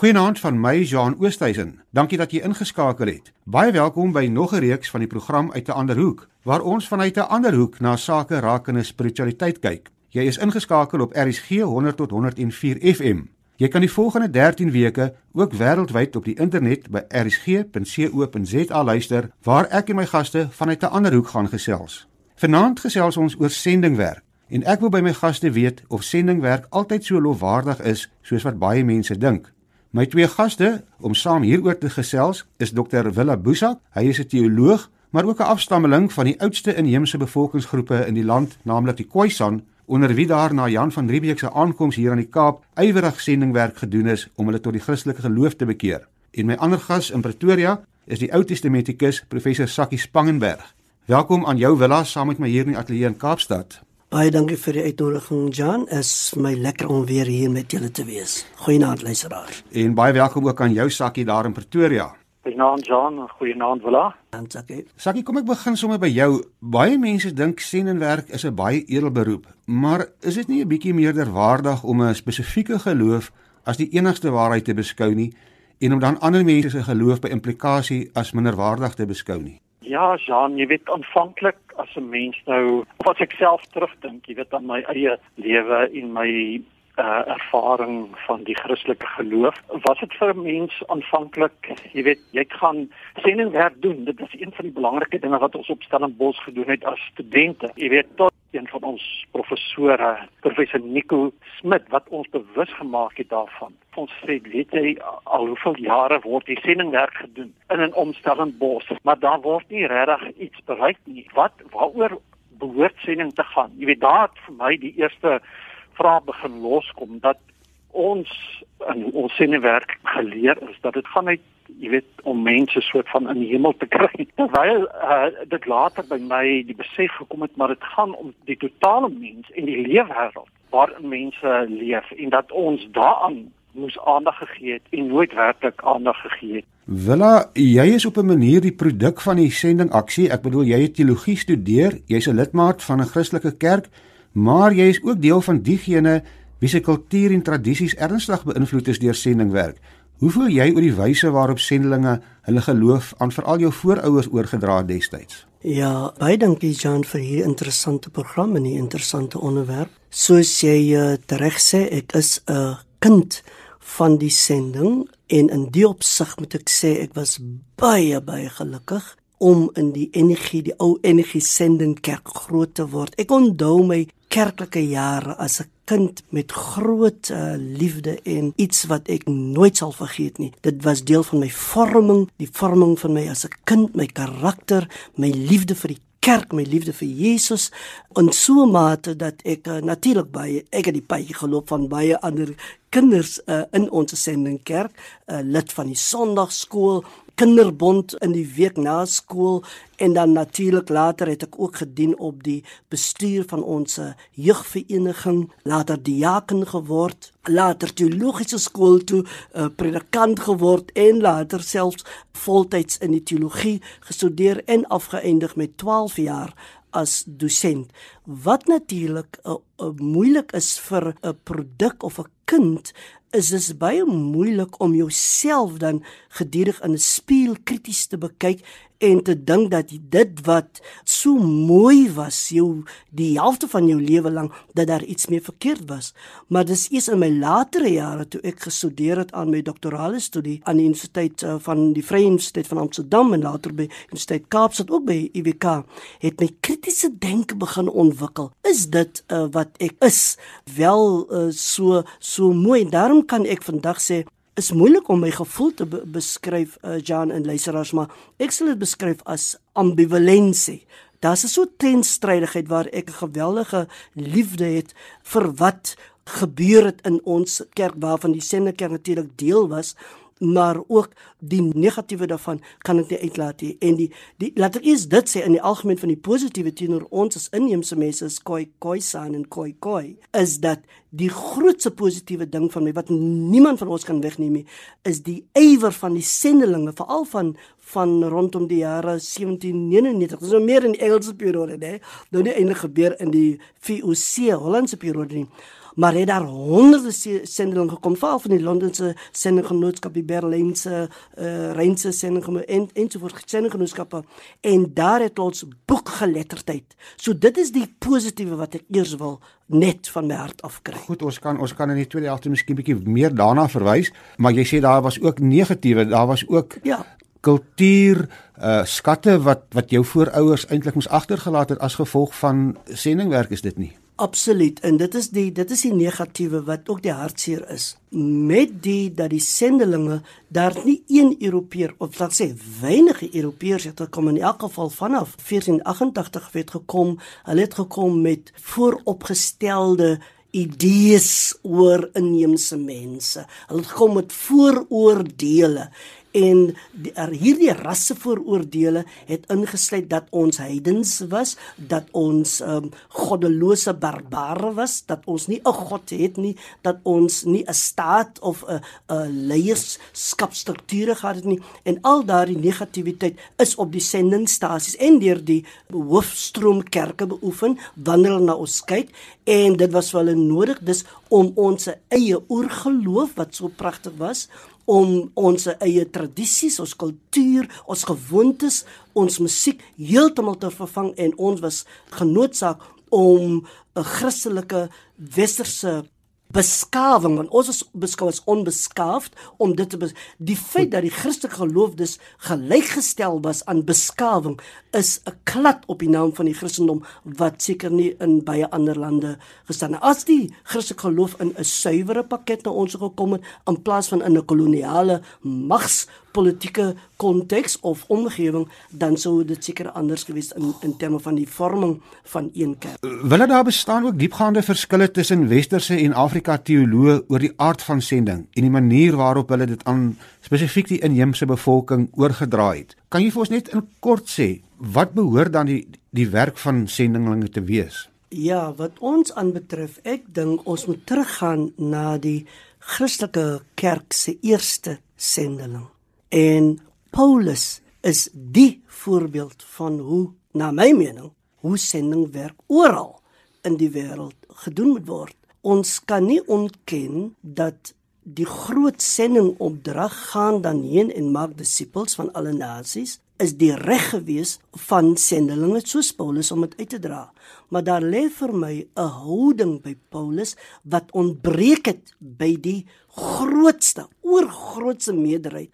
Goeienaand van my Jean Oosthuizen. Dankie dat jy ingeskakel het. Baie welkom by nog 'n reeks van die program uit 'n ander hoek, waar ons vanuit 'n ander hoek na sake rakende spiritualiteit kyk. Jy is ingeskakel op RSG 100 tot 104 FM. Jy kan die volgende 13 weke ook wêreldwyd op die internet by rsg.co.za luister waar ek en my gaste vanuit 'n ander hoek gaan gesels. Vanaand gesels ons oor sendingwerk en ek wil by my gaste weet of sendingwerk altyd so lofwaardig is soos wat baie mense dink. My twee gaste om saam hieroor te gesels is Dr. Willa Boesak. Hy is 'n teoloog, maar ook 'n afstammeling van die oudste inheemse bevolkingsgroepe in die land, naamlik die Khoisan onder wie daar na Jan van Riebeeck se aankoms hier aan die Kaap ywerig sendingwerk gedoen is om hulle tot die Christelike geloof te bekeer. En my ander gas in Pretoria is die Ou Testamentikus professor Sakkie Spangenberg. Welkom aan jou Willa saam met my hier in die ateljee in Kaapstad. Baie dankie vir die uitnodiging Jan. Is my lekker om weer hier met julle te wees. Goeienaand luisteraars. En baie welkom ook aan jou Sakkie daar in Pretoria. Goeienaand Jan, goeienaand Willa. Dankie. Sakkie, kom ek begin sommer by jou. Baie mense dink sendingwerk is 'n baie edel beroep, maar is dit nie 'n bietjie meerderwaardig om 'n spesifieke geloof as die enigste waarheid te beskou nie en om dan ander mense se geloof by implikasie as minderwaardig te beskou nie? Ja, Jan, jy weet aanvanklik as 'n mens nou, as ek self terugdink, jy weet aan my eie lewe en my uh, ervaring van die Christelike geloof. Was dit vir 'n mens aanvanklik, jy weet, jy gaan sendingwerk doen. Dit is een van die belangrike dinge wat ons op Stellenbosch gedoen het as studente. Jy weet, tot een van ons professore, professor Nico Smit wat ons bewus gemaak het daarvan. Ons sê, weet jy, al hoeveel jare word die sendingwerk gedoen in 'n omstellenbos, maar daar word nie regtig iets bereik nie. Wat waaroor behoort sending te gaan? Jy weet, daar het vir my die eerste vrae begin loskom dat ons in ons sinnewerk geleer is dat dit gaan uit jy weet om mense soort van in die hemel te kry terwyl uh, dit later by my die besef gekom het maar dit gaan om die totale mens en die leefwêreld waarin mense leef en dat ons daaraan moes aandag gegee het en nooit werklik aandag gegee het Willa, jy is op 'n manier die produk van die sending aksie. Ek bedoel jy het teologie studeer, jy's 'n lidmaat van 'n Christelike kerk maar jy is ook deel van diegene wie se kultuur en tradisies ernstig beïnvloed is deur sendingwerk. Hoe voel jy oor die wyse waarop sendelinge hulle geloof aan veral jou voorouers oorgedra het destyds? Ja, baie dankie Jan vir hierdie interessante program en die interessante onderwerp. Soos jy uh, reg sê, ek is 'n kind van die sending en in die opsig moet ek sê ek was baie baie gelukkig om in die energie die ou energie sending kerk groot te word. Ek onthou my kerklike jare as 'n kind met groot uh, liefde en iets wat ek nooit sal vergeet nie. Dit was deel van my vorming, die vorming van my as 'n kind, my karakter, my liefde vir die kerk, my liefde vir Jesus en so mate dat ek uh, natuurlik baie ek het die pad geloop van baie ander kinders uh, in ons sendingkerk, uh, lid van die Sondagskool, kinderbond in die week na skool en dan natuurlik later het ek ook gedien op die bestuur van ons jeugvereniging, later diaken geword, later teologiese skool toe 'n uh, eh, predikant geword en later selfs voltyds in die teologie gestudeer en afgeëindig met 12 jaar as dosent wat natuurlik uh, uh, moeilik is vir 'n produk of 'n kind is dit baie moeilik om jouself dan gedurig in 'n spieël krities te bekyk en te dink dat dit wat so mooi was jou die helfte van jou lewe lank dat daar iets mee verkeerd was. Maar dis eers in my latere jare toe ek gestudeer het aan my doktorale studie aan die universiteit uh, van die Vrye Universiteit van Amsterdam en later by Universiteit Kaapstad ook by UWK het my kritiese denke begin ontwikkel. Is dit uh, wat ek is wel uh, so so mooi? Daarom kan ek vandag sê is moeilik om my gevoel te be beskryf uh, Jan en luisteraars maar ek sal dit beskryf as ambivalensie. Daar's 'n so teenstrydigheid waar ek 'n geweldige liefde het vir wat gebeur het in ons kerk waarvan die Sendekerk natuurlik deel was maar ook die negatiewe daarvan kan ek nie uitlaat nie. En die die laat ek eers dit sê in die algemeen van die positiewe teenoor ons as inheemse mense is koi koi san en koi koi is dat die grootste positiewe ding van my wat niemand van ons kan wegneem nie is die ywer van die sendelinge veral van van rondom die jare 1799 dis nou meer in die Engelse periode hè nou nie eintlik gebeur in die VOC Hollandse periode nie. Maar het daar honderde sendelinge gekom veral van die Londense sendinggenootskap die Berlynse uh, Rynse sendinggenootskap en ensovoorts sendinggenootskappe en daar het ons boekgeletterdheid. So dit is die positiewe wat ek eers wil net van my hart afkry. Goed, ons kan ons kan in die tweede helfte miskien bietjie meer daarna verwys, maar jy sê daar was ook negatiewe, daar was ook Ja, kultuur uh skatte wat wat jou voorouers eintlik moes agtergelaat het as gevolg van sendingwerk is dit nie. Absoluut. En dit is die dit is die negatiewe wat ook die hartseer is. Met die dat die sendelinge daar nie een Europeër of laat sê weinige Europeërs het gekom in elk geval vanaf 1488 het gekom. Hulle het gekom met vooropgestelde idees oor inheemse mense. Hulle het gekom met vooroordeele en die, er, hierdie rassevooroordeele het ingesluit dat ons heidens was, dat ons um, goddelose barbare was, dat ons nie 'n god het nie, dat ons nie 'n staat of 'n 'n leierskapstrukture gehad het nie. En al daardie negativiteit is op die sendingstasies en deur die hoofstroom kerke beoefen wanneer hulle na ons kyk. En dit was hulle nodig dis om ons eie oorgeloof wat so pragtig was om ons eie tradisies, ons kultuur, ons gewoontes, ons musiek heeltemal te vervang en ons was genoodsaak om 'n Christelike westerse beskawing want ons is beskou as onbeskaafd om dit te bes die feit dat die Christelike geloof dus gelykgestel was aan beskawing is 'n klad op die naam van die Christendom wat seker nie in baie ander lande gestaan het. As die Christelike geloof in 'n suiwere pakket na ons gekom het in plaas van in 'n koloniale mags politieke konteks of omgewing dan sou dit seker anders gewees in in terme van die vorming van een kerk. Wille daar bestaan ook diepgaande verskille tussen westerse en Afrika teoloë oor die aard van sending en die manier waarop hulle dit aan spesifiek die inheemse bevolking oorgedra het. Kan jy vir ons net in kort sê wat behoort dan die die werk van sendinglinge te wees? Ja, wat ons aanbetref, ek dink ons moet teruggaan na die Christelike kerk se eerste sendeling. En Paulus is die voorbeeld van hoe na my mening hoe sendingwerk oral in die wêreld gedoen moet word. Ons kan nie ontken dat die groot sendingopdrag gaan dan heen en maak disippels van alle nasies is die reg gewees van sendelinge soos Paulus om dit uit te dra. Maar daar lê vir my 'n houding by Paulus wat ontbreek het by die grootste, oorgrootste meerderheid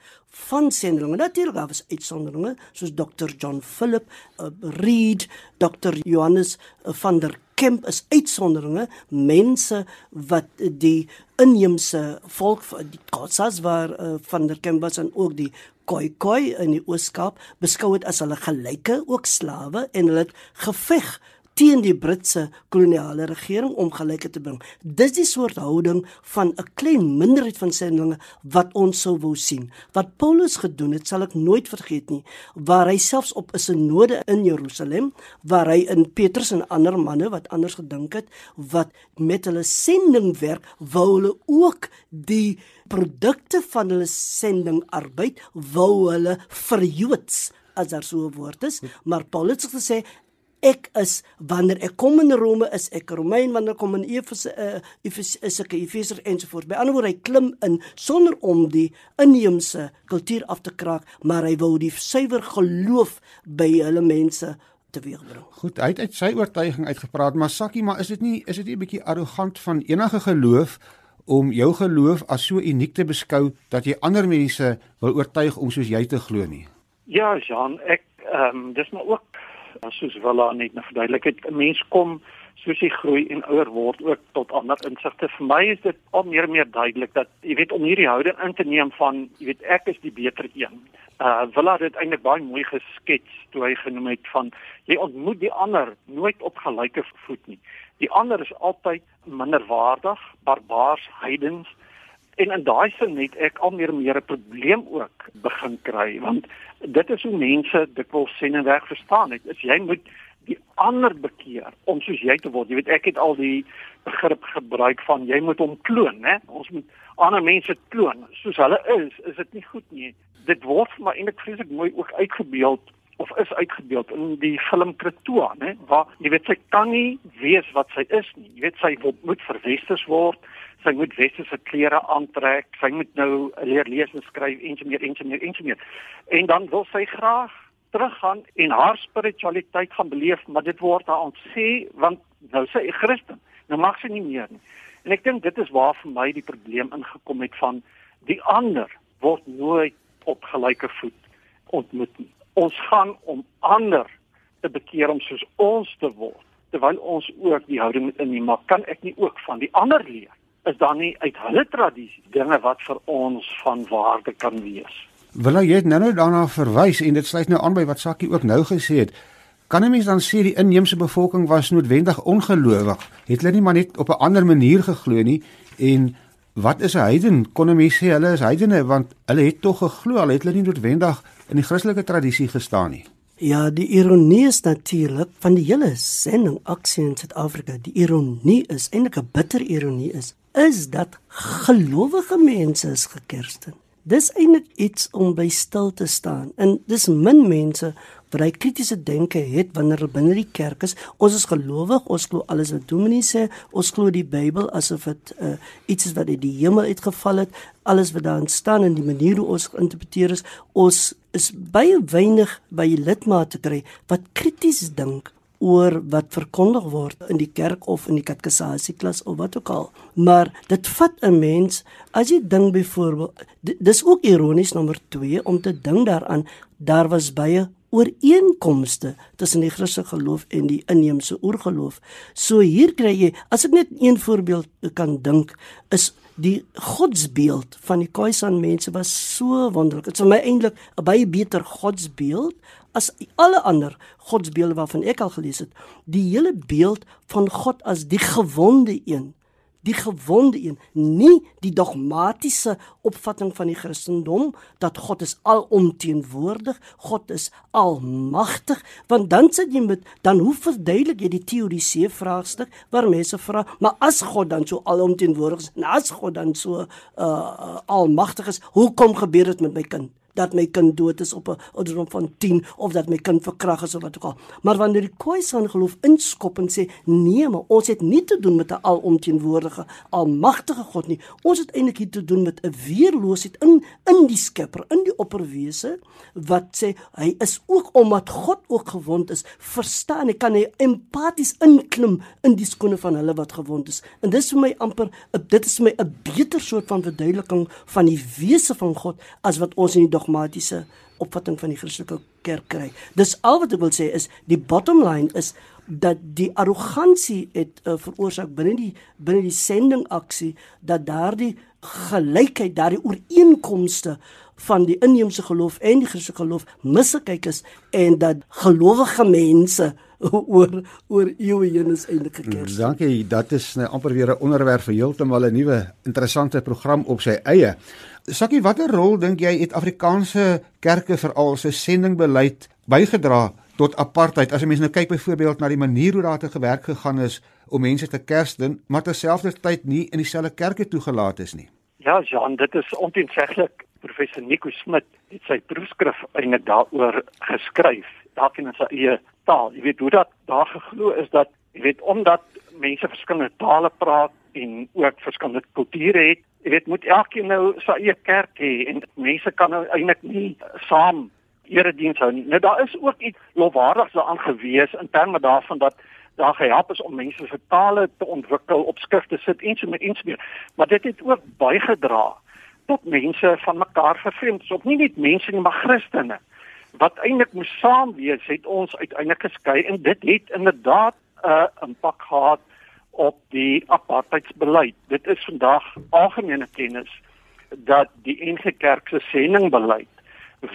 van sendelinge. Natuurlik daar was uitsonderinge soos Dr. John Philip uh, Reed, Dr. Johannes uh, van der Kemp is uitsonderinge, mense wat die inheemse volk die Khoisas waar uh, van der Kemp was en ook die Khoikhoi in die Oos-Kaap beskou het as hulle gelyke ook slawe en hulle het geveg teen die Britse koloniale regering om gelykheid te bring. Dis die soort houding van 'n klein minderheid van sendelinge wat ons sou wou sien. Wat Paulus gedoen het, sal ek nooit vergeet nie, waar hy selfs op 'n synode in Jerusalem, waar hy in Petrus en ander manne wat anders gedink het, wat met hulle sendingwerk wou hulle ook die produkte van hulle sendingarbeid wou hulle verjoods as daar so 'n woord is, maar Paulus het gesê ek is wanneer ek kom in Rome is ek Romein wanneer ek kom in Efese uh, Efes is ek Efeser ensovoorts. By ander woorde hy klim in sonder om die inheemse kultuur af te kraak, maar hy wou die suiwer geloof by hulle mense teweegbring. Goed, hy het uit sy oortuiging uitgepraat, maar Sakkie, maar is dit nie is dit nie 'n bietjie arrogant van enige geloof om jou geloof as so uniek te beskou dat jy ander mense wil oortuig om soos jy te glo nie? Ja, Jean, ek ehm um, dis maar ook soos Willa net nou verduidelik het, 'n mens kom soos jy groei en ouer word ook tot ander insigte. Vir my is dit al meer en meer duidelik dat jy weet om hierdie houding in te neem van jy weet ek is die beter een. Uh Willa het dit eintlik baie mooi geskets toe hy genoem het van jy ontmoet die ander nooit op gelyke voet nie. Die ander is altyd minderwaardig, barbaars, heidens. En in daai sin het ek al meer en meer 'n probleem ook begin kry want dit is hoe mense dikwels sien en reg verstaan het. Is jy moet die ander bekeer om soos jy te word. Jy weet ek het al die begrip gebruik van jy moet hom kloon, né? Ons moet ander mense kloon soos hulle is. Is dit nie goed nie? Dit word vir my eintlik vreeslik mooi ook uitgebeeld of is uitgebeeld in die film Kretoa, né, waar jy weet sy kan nie wees wat sy is nie. Jy weet sy moet verwesters word, sy moet westerse klere aantrek, sy moet nou leer lees en skryf en so meer en so meer en so meer. En dan wil sy graag teruggaan en haar spiritualiteit gaan beleef, maar dit word haar ontsê want nou sy 'n Christen. Nou mag sy nie meer nie. En ek dink dit is waar vir my die probleem ingekom het van die ander word nooit op gelyke voet ontmoet nie. Ons gaan om ander te bekeer om soos ons te word terwyl ons ook die houding moet inneem maar kan ek nie ook van die ander leer? Is daar nie uit hulle tradisie dinge wat vir ons van waarde kan wees? Wil jy net nou daarna verwys en dit sluit nou aan by wat Sakkie ook nou gesê het. Kan 'n mens dan sê die inheemse bevolking was noodwendig ongelowig? Het hulle nie maar net op 'n ander manier geglo nie? En wat is 'n heiden? Kon 'n mens sê hulle is heidene want hulle het tog geglo, al het hulle nie noodwendig in die Christelike tradisie gestaan nie. Ja, die ironie is natuurlik van die hele sending aksie in Suid-Afrika. Die ironie is eintlik 'n bitter ironie is is dat gelowige mense is gekersten. Dis eintlik iets om by stil te staan. En dis min mense wat hy kritiese denke het wanneer hulle binne die kerk is. Ons is gelowig, ons glo alles wat Dominee sê, ons glo die Bybel asof dit uh, iets is wat uit die hemel uitgeval het, alles wat daarin staan en die manier hoe ons geïnterpreteer is, ons is baie weinig by lidmate kry wat krities dink oor wat verkondig word in die kerk of in die katekesasieklas of wat ook al. Maar dit vat 'n mens as jy dink byvoorbeeld dis ook ironies nommer 2 om te dink daaraan daar was baie ooreenkomste tussen die Christelike geloof en die inheemse oorgeloof. So hier kry jy, as ek net een voorbeeld kan dink, is die godsbeeld van die Khoisan mense was so wonderlik. Dit is vir my eintlik 'n baie beter godsbeeld as alle ander godsbeelde waarvan ek al gelees het. Die hele beeld van God as die gewonde een die gewonde een, nie die dogmatiese opvatting van die Christendom dat God is alomteenwoordig, God is almagtig, want dan sit jy met dan hoe verduidelik jy die teoriese vraagstuk waar mense vra, maar as God dan so alomteenwoordig is, en as God dan so uh, almagtig is, hoekom gebeur dit met my kind? Dat my kind dood is op 'n ouderdom van 10 of dat my kind verkragt is of wat ook al. Maar wanneer die Khoisan geloof inskop en sê nee, maar ons het nie te doen met 'n alomteenwoordige, almagtige God nie. Ons het eintlik hier te doen met 'n weerloosheid in in die Skepper, in die opperwese wat sê hy is ook omdat God ook gewond is, verstaan hy kan hy empaties inklim in die skoene van hulle wat gewond is. En dis vir my amper dit is vir my 'n beter soort van verduideliking van die wese van God as wat ons in die dogmatiese opvatting van die Christelike kerk kry. Dis al wat ek wil sê is die bottom line is dat die arrogansie het uh, veroorsaak binne die binne die sending aksie dat daardie gelykheid, daardie ooreenkomste van die inheemse geloof en die Christelike geloof misgekyk is en dat gelowige mense oor oor eeue heen is eintlik gekers. Dankie, dat is nou amper weer 'n onderwerp vir heeltemal 'n nuwe interessante program op sy eie. Sakkie, watter rol dink jy het Afrikaanse kerke veral se sendingbeleid bygedra tot apartheid? As jy mens nou kyk byvoorbeeld na die manier hoe daar te gewerk gegaan is om mense te kersden, maar terselfdertyd nie in dieselfde kerke toegelaat is nie. Ja, Jean, dit is onteenseglik. Professor Nico Smit het sy proefskrif eintlik daaroor geskryf, dalk in sy eie taal. Jy weet hoe dat daar geglo is dat jy weet omdat mense verskillende tale praat en ook verskillende kulture het, jy weet moet elkeen nou sy eie kerk hê en mense kan nou eintlik nie saam erediens hou nie. Nou daar is ook iets lofwaardigs daaraan gewees in terme daarvan dat daar gehelp is om mense se tale te ontwikkel, op skrif te sit en so met iets meer. Maar dit het ook bygedra tot mense van mekaar vervreemd, so nie net mense nie, maar Christene wat eintlik moes saam wees, het ons uiteindelik geskei en dit het inderdaad 'n uh, impak gehad op die apartheidsbeleid. Dit is vandag algemene kennis dat die NG Kerk se sendingbeleid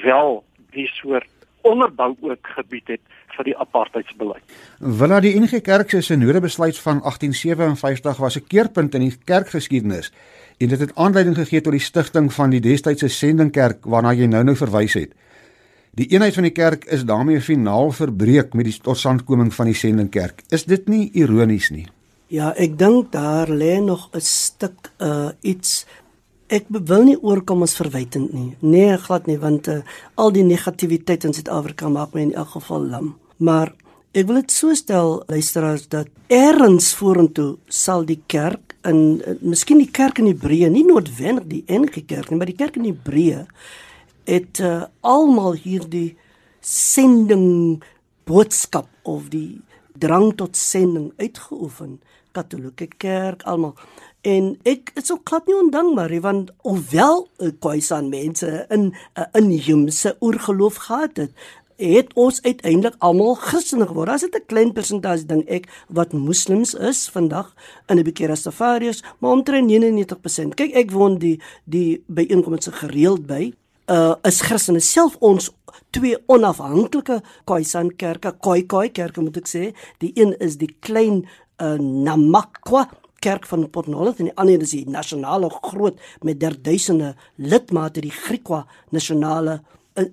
wel die soort onderbou ook gebied het vir die apartheidsbeleid. Willa die NG Kerk se sinodebesluit van 1857 was 'n keerpunt in die kerkgeskiedenis en dit het aanleiding gegee tot die stigting van die destydse sendingkerk waarna jy nou-nou verwys het. Die eenheid van die kerk is daarmee finaal verbreek met die totstandkoming van die sendingkerk. Is dit nie ironies nie? Ja, ek dink daar lê nog 'n stuk uh iets Ek wil nie oorkom as verwytend nie. Nee, glad nie, want uh, al die negativiteit in Suid-Afrika maak my in elk geval lam. Maar ek wil dit so stel, luisteraars, dat eers vorentoe sal die kerk in uh, miskien die kerk in Hebreë, nie noodwendig die enige kerk nie, maar die kerk in Hebreë het uh, almal hierdie sending boodskap of die drang tot sending uitgeoefen katolieke kerk almal en ek is ook glad nie ondankbaar nie want hoewel Khoisan mense in 'n uh, inheemse oorgeloof gehad het het ons uiteindelik almal Christene geword. As dit 'n klein persentasie ding ek wat moslems is vandag in 'n bietjie Rastafariërs, maar omtrent 99%. Kyk, ek woon die die byeenkomste gereeld by uh is Christene self ons twee onafhanklike Khoisan kerke, Khoi Khoi kerke moet ek sê. Die een is die klein uh Namakwa kerk van Port Nolloth en die ander is die nasionale groot met derduisende lidmate die Griekwa nasionale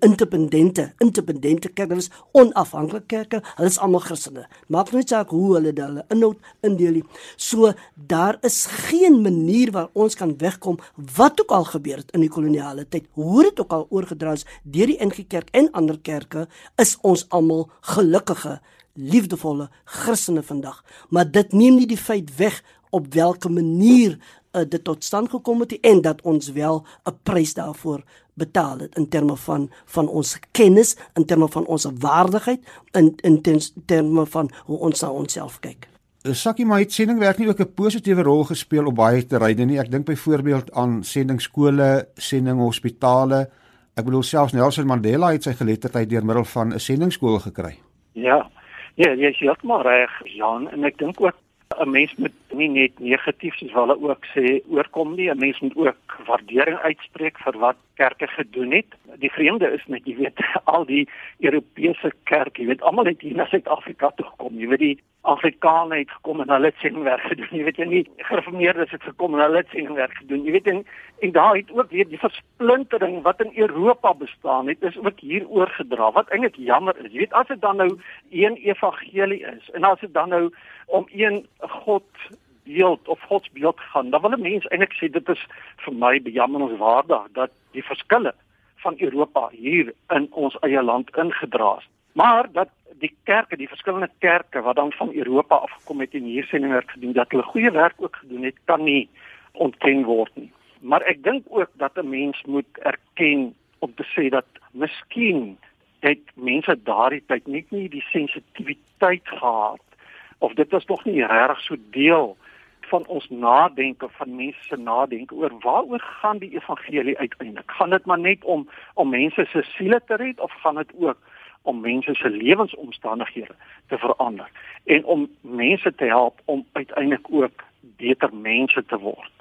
independente independente kerk hulle is onafhanklike kerke hulle is almal Christene. Maak nie saak hoe hulle hulle inhoud indeel nie. So daar is geen manier waar ons kan wegkom wat ook al gebeur het in die koloniale tyd. Hoe dit ook al oorgedra is deur die NG Kerk en ander kerke is ons almal gelukkige liefdevolle Christene vandag. Maar dit neem nie die feit weg op watter manier uh, dit tot stand gekom het en dat ons wel 'n prys daarvoor betaal het in terme van van ons kennis, in terme van ons waardigheid, in in terme van hoe ons na onsself kyk. Eh, Sakkie maar het sendingwerk nie ook 'n positiewe rol gespeel op baie terreine nie. Ek dink byvoorbeeld aan sendingskole, sendinghospitale. Ek bedoel selfs Nelson Mandela het sy geletterdheid deur middel van 'n sendingskool gekry. Ja. Ja, jy sê dit maar reg, Jan, en ek dink ook 'n mens moet nie net negatief soos hulle ook sê oorkom nie, 'n mens moet ook waardering uitspreek vir wat kerke gedoen het. Die vreemde is net jy weet al die Europese kerke, jy weet almal het hier na Suid-Afrika toe gekom. Jy weet die Afrikaners het gekom en hulle het sendingwerk gedoen. Jy weet jy nie gereformeerdes het gekom en hulle het sendingwerk gedoen. Jy weet en, en daar het ook weer die versplintering wat in Europa bestaan het, is ook hier oorgedra. Wat eintlik jammer is. Jy weet as dit dan nou een evangelie is en as dit dan nou om een God beeld of God beeld gaan. Dan wil 'n mens eintlik sê dit is vir my bejammerenswaardig dat die verskille van Europa hier in ons eie land ingedra is. Maar dat die kerke, die verskillende kerke wat dan van Europa afgekom het en hier sendingwerk gedoen, dat hulle goeie werk ook gedoen het, kan nie ontken word nie. Maar ek dink ook dat 'n mens moet erken om te sê dat miskien het mense daardie tyd net nie die sensitiwiteit gehad of dit was nog nie regtig so deel van ons nadenke van mense se nadenke oor waaroor gaan die evangelie uiteindelik? Gaan dit maar net om om mense se siele te red of gaan dit ook om mense se lewensomstandighede te verander en om mense te help om uiteindelik ook beter mense te word?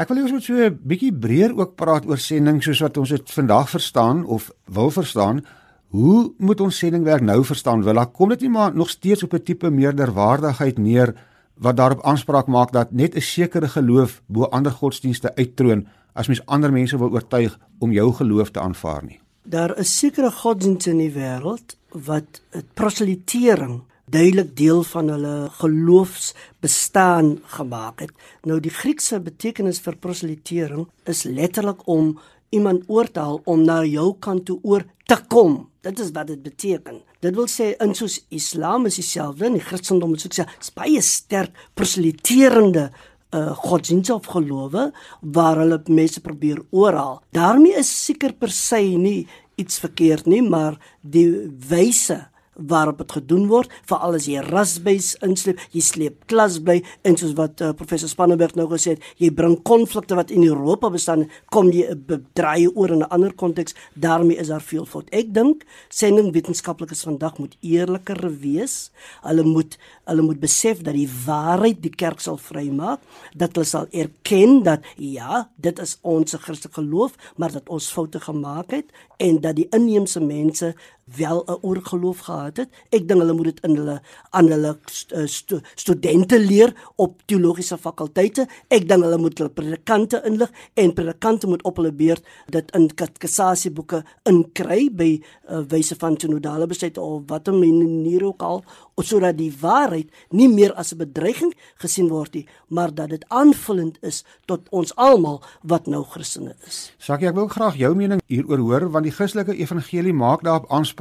Ek wil eers met so 'n bietjie breër ook praat oor sending soos wat ons dit vandag verstaan of wil verstaan. Hoe moet ons sendingwerk nou verstaan? Wil daar kom dit nie maar nog steeds op 'n tipe meerderwaardigheid neer wat daarop aanspraak maak dat net 'n sekere geloof bo ander godsdienste uittroon as mens ander mense wil oortuig om jou geloof te aanvaar nie. Daar is sekere godsdienste in die wêreld wat proselitering duidelik deel van hulle geloofsbestaan gemaak het. Nou die Griekse betekenis vir proselitering is letterlik om iemand oor te haal om na jou kant toe oor te kom. Dit is wat dit beteken. Dit wil sê in soos Islam is dieselfde, in die Christendom is dit sê baie sterk proseliterende uh godsdienste of gelowe waar hulle mense probeer oorhaal. daarmee is seker per se nie iets verkeerd nie, maar die wyse waarop dit gedoen word, veral as jy rasbys insleep, jy sleep klas by en soos wat uh, professor Spanneberg nou gesê het, jy bring konflikte wat in Europa bestaan, kom jy bedraai oor in 'n ander konteks, daarmee is daar veel fout. Ek dink sending wetenskaplikes vandag moet eerliker wees. Hulle moet hulle moet besef dat die waarheid die kerk sal vrymaak, dat hulle sal erken dat ja, dit is ons Christelike geloof, maar dat ons foute gemaak het en dat die inheemse mense wel 'n oorgeloof gehad het. Ek dink hulle moet dit in hulle aan hulle eh, stu, studente leer op teologiese fakulteite. Ek dink hulle moet hulle predikante inlig en predikante moet op hulle beurt dit in kassasieboeke inkry by uh, wyse van synodale besluit of watter manier ook al sodat die waarheid nie meer as 'n bedreiging gesien word nie, maar dat dit aanvullend is tot ons almal wat nou Christene is. Sakie, ek wil graag jou mening hieroor hoor want die Christelike evangelie maak daarop aanspraak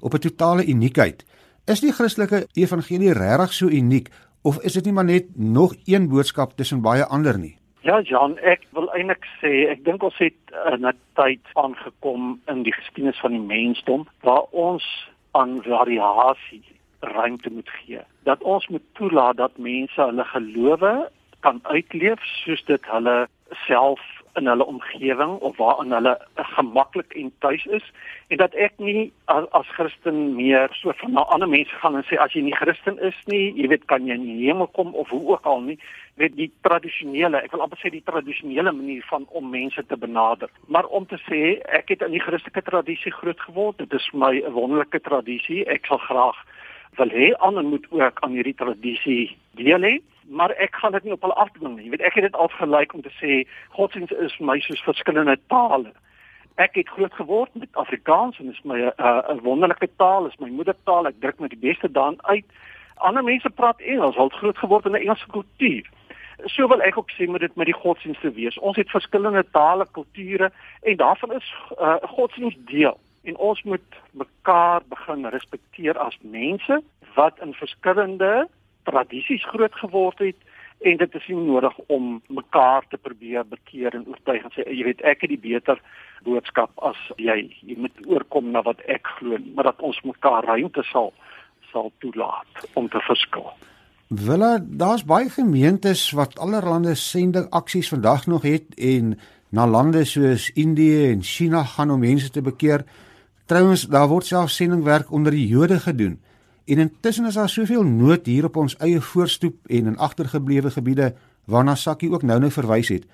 op 'n totale uniekheid. Is die Christelike evangelie regtig so uniek of is dit nie maar net nog een boodskap tussen baie ander nie? Ja, Jan, ek wil eintlik sê ek dink ons het in 'n tyd aangekom in die geskiedenis van die mensdom waar ons aan variasie ruimte moet gee. Dat ons moet toelaat dat mense hulle gelowe kan uitleef soos dit hulle self in hulle omgewing of waarin hulle gemaklik en tuis is en dat ek nie as, as Christen meer so van na ander mense gaan en sê as jy nie Christen is nie, jy weet kan jy nie hemel kom of hoe ook al nie, weet die tradisionele, ek wil amper sê die tradisionele manier van om mense te benader. Maar om te sê ek het in die Christelike tradisie groot geword, dit is my 'n wonderlike tradisie. Ek sal graag wil hê ander moet ook aan hierdie tradisie deel hê maar ek gaan dit nie op hulle afdwing nie. Jy weet ek het dit al gelyk om te sê godsdienst is vir my soos verskillende tale. Ek het groot geword met Afrikaans en dit is my 'n uh, 'n wonderlike taal, is my moedertaal. Ek druk met die beste daan uit. Ander mense praat Engels, hulle het groot geword in 'n Engelse kultuur. So wil ek ook sê met dit met die godsdienste wees. Ons het verskillende tale, kulture en daarvan is uh, godsdienst deel en ons moet mekaar begin respekteer as mense wat in verskillende tradisies groot geword het en dit is nie nodig om mekaar te probeer bekeer en oortuig en sê jy weet ek het die beter boodskap as jy jy moet oorkom na wat ek glo maar dat ons mekaar ruimte sal sal toelaat om te verskil. Wille daar's baie gemeentes wat allerlei sending aksies vandag nog het en na lande soos Indië en China gaan om mense te bekeer. Trouwens daar word self sendingwerk onder die Jode gedoen. En intussen is daar soveel nood hier op ons eie voorstoep en in agtergeblewe gebiede waarna Sakkie ook nou-nou verwys het.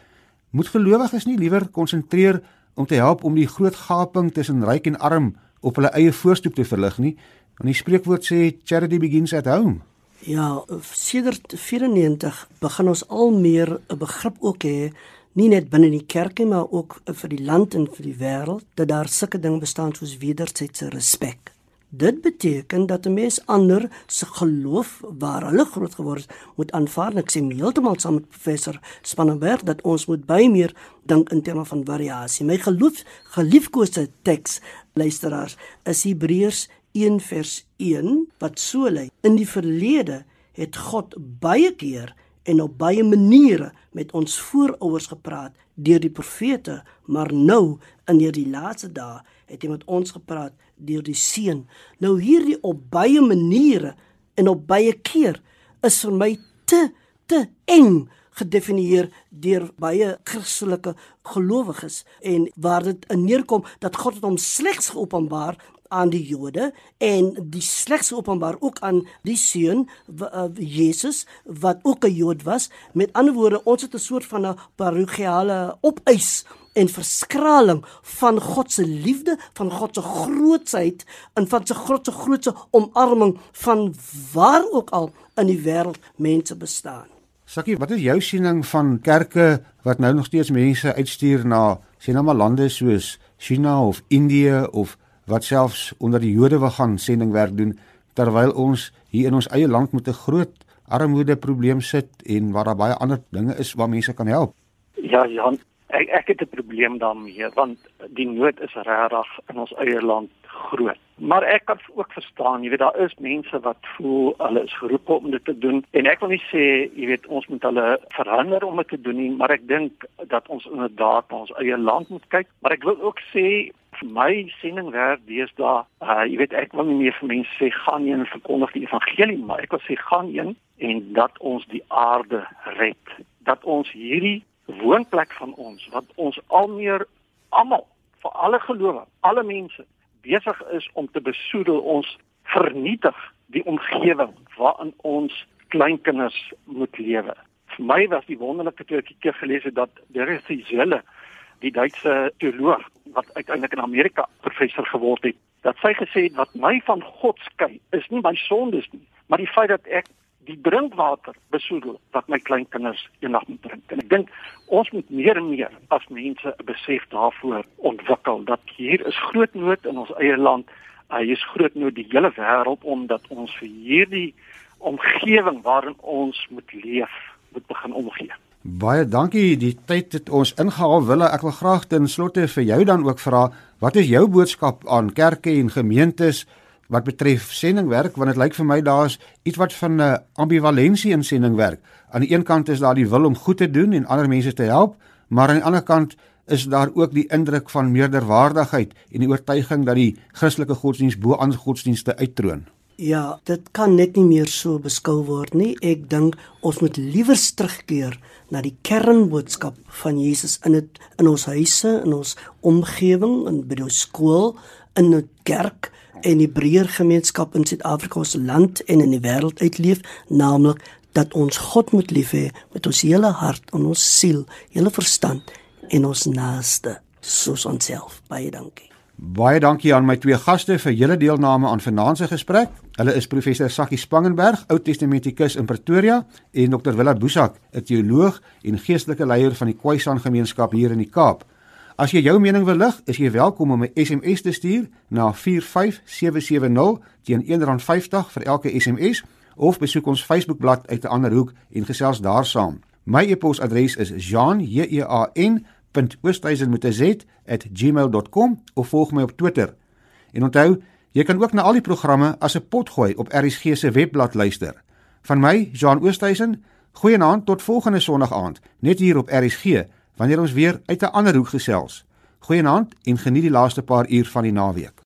Moet gelowiges nie liewer konsentreer om te help om die groot gaping tussen ryk en arm op hulle eie voorstoep te verlig nie? Want die spreekwoord sê charity begins at home. Ja, sedert 94 begin ons al meer 'n begrip ook hê nie net binne die kerk nie, maar ook vir die land en vir die wêreld dat daar sulke dinge bestaan soos wederwysige respek. Dit beteken dat 'n mens ander se geloof waar hulle groot geword het, moet aanvaar. Ek sê heeltemal saam met professor Spannenberg dat ons moet baie meer dink in terme van variasie. My geloof geliefkoeste teks luisteraars is Hebreërs 1 vers 1 wat so lê: In die verlede het God baie keer en op baie maniere met ons voorouers gepraat deur die profete, maar nou in hierdie laaste dae het hy met ons gepraat deur die seun. Nou hierdie op baie maniere en op baie keer is vir my te te eng gedefinieer deur baie Christelike gelowiges en waar dit neerkom dat God het hom slegs geopenbaar aan die Jode en die slegs openbaar ook aan die seun uh, Jesus wat ook 'n Jood was. Met ander woorde, ons het 'n soort van 'n parochiale opeis en verskraling van God se liefde, van God se grootsheid en van sy grootse grootse omarming van waar ook al in die wêreld mense bestaan. Sakkie, wat is jou siening van kerke wat nou nog steeds mense uitstuur na sien nou maar lande soos China of Indië of wat selfs onder die Jode wil gaan sendingwerk doen terwyl ons hier in ons eie land met 'n groot armoede probleem sit en waar daar baie ander dinge is waar mense kan help. Ja, Jan, ek ek het 'n probleem daarmee want die nood is regtig in ons eie land groot. Maar ek kan ook verstaan, jy weet daar is mense wat voel hulle is geroep om dit te doen en ek wil nie sê jy weet ons moet hulle verhinder om dit te doen nie, maar ek dink dat ons inderdaad na ons eie land moet kyk. Maar ek wil ook sê vir my sending werk deesdae, uh, jy weet ek wil nie meer vir mense sê gaan heen en verkondig die evangelie, maar ek wil sê gaan heen en dat ons die aarde red. Dat ons hierdie woonplek van ons wat ons al meer almal vir alle gelowe, alle mense besig is om te besoedel ons vernietig die omgewing waarin ons kleinkinders moet lewe. Vir my was die wonderlike toe ek keer gelees het dat Dorothee Zelle, die Duitse teoloog wat uiteindelik in Amerika professor geword het, dat sy gesê het wat my van God skei is nie my sondes nie, maar die feit dat ek die drinkwater besoedel wat my kleinkinders eendag moet drink. En ek dink ons moet meer en meer as mense 'n besef daarvoor ontwikkel dat hier is groot nood in ons eie land. Hy uh, is groot nood die hele wêreld omdat ons vir hierdie omgewing waarin ons moet leef moet begin omgee. Baie dankie. Die tyd het ons ingehaal. Wille, ek wil graag ten slotte vir jou dan ook vra, wat is jou boodskap aan kerke en gemeentes wat betref sendingwerk want dit lyk vir my daar's iets wat van 'n uh, ambivalensie in sendingwerk. Aan die een kant is daar die wil om goed te doen en ander mense te help, maar aan die ander kant is daar ook die indruk van meerderwaardigheid en die oortuiging dat die Christelike godsdienst bo ander godsdienste uittroon. Ja, dit kan net nie meer so beskou word nie. Ek dink ons moet liewer terugkeer na die kernboodskap van Jesus in dit in ons huise, in ons omgewing, in by ons skool, in 'n kerk en die breër gemeenskap in Suid-Afrika se land en in die wêreld uitleef, naamlik dat ons God moet lief hê met ons hele hart en ons siel, hele verstand en ons naaste soos onsself. Baie dankie. Baie dankie aan my twee gaste vir julle deelname aan vanaand se gesprek. Hulle is professor Sakkie Spangenberg, Ou Testamentikus in Pretoria, en Dr. Willard Boesak, 'n teoloog en geestelike leier van die Khoisan gemeenskap hier in die Kaap. As jy jou mening wil lig, is jy welkom om 'n SMS te stuur na 45770 teen R1.50 vir elke SMS of besoek ons Facebookblad uit 'n ander hoek en gesels daar saam. My e-posadres is jean@oosthuizen.z@gmail.com of volg my op Twitter. En onthou, jy kan ook na al die programme as 'n potgooi op RSG se webblad luister. Van my, Jean Oosthuizen, goeienaand tot volgende Sondag aand, net hier op RSG wanneer ons weer uit 'n ander hoek gesels. Goeienaand en geniet die laaste paar uur van die naweek.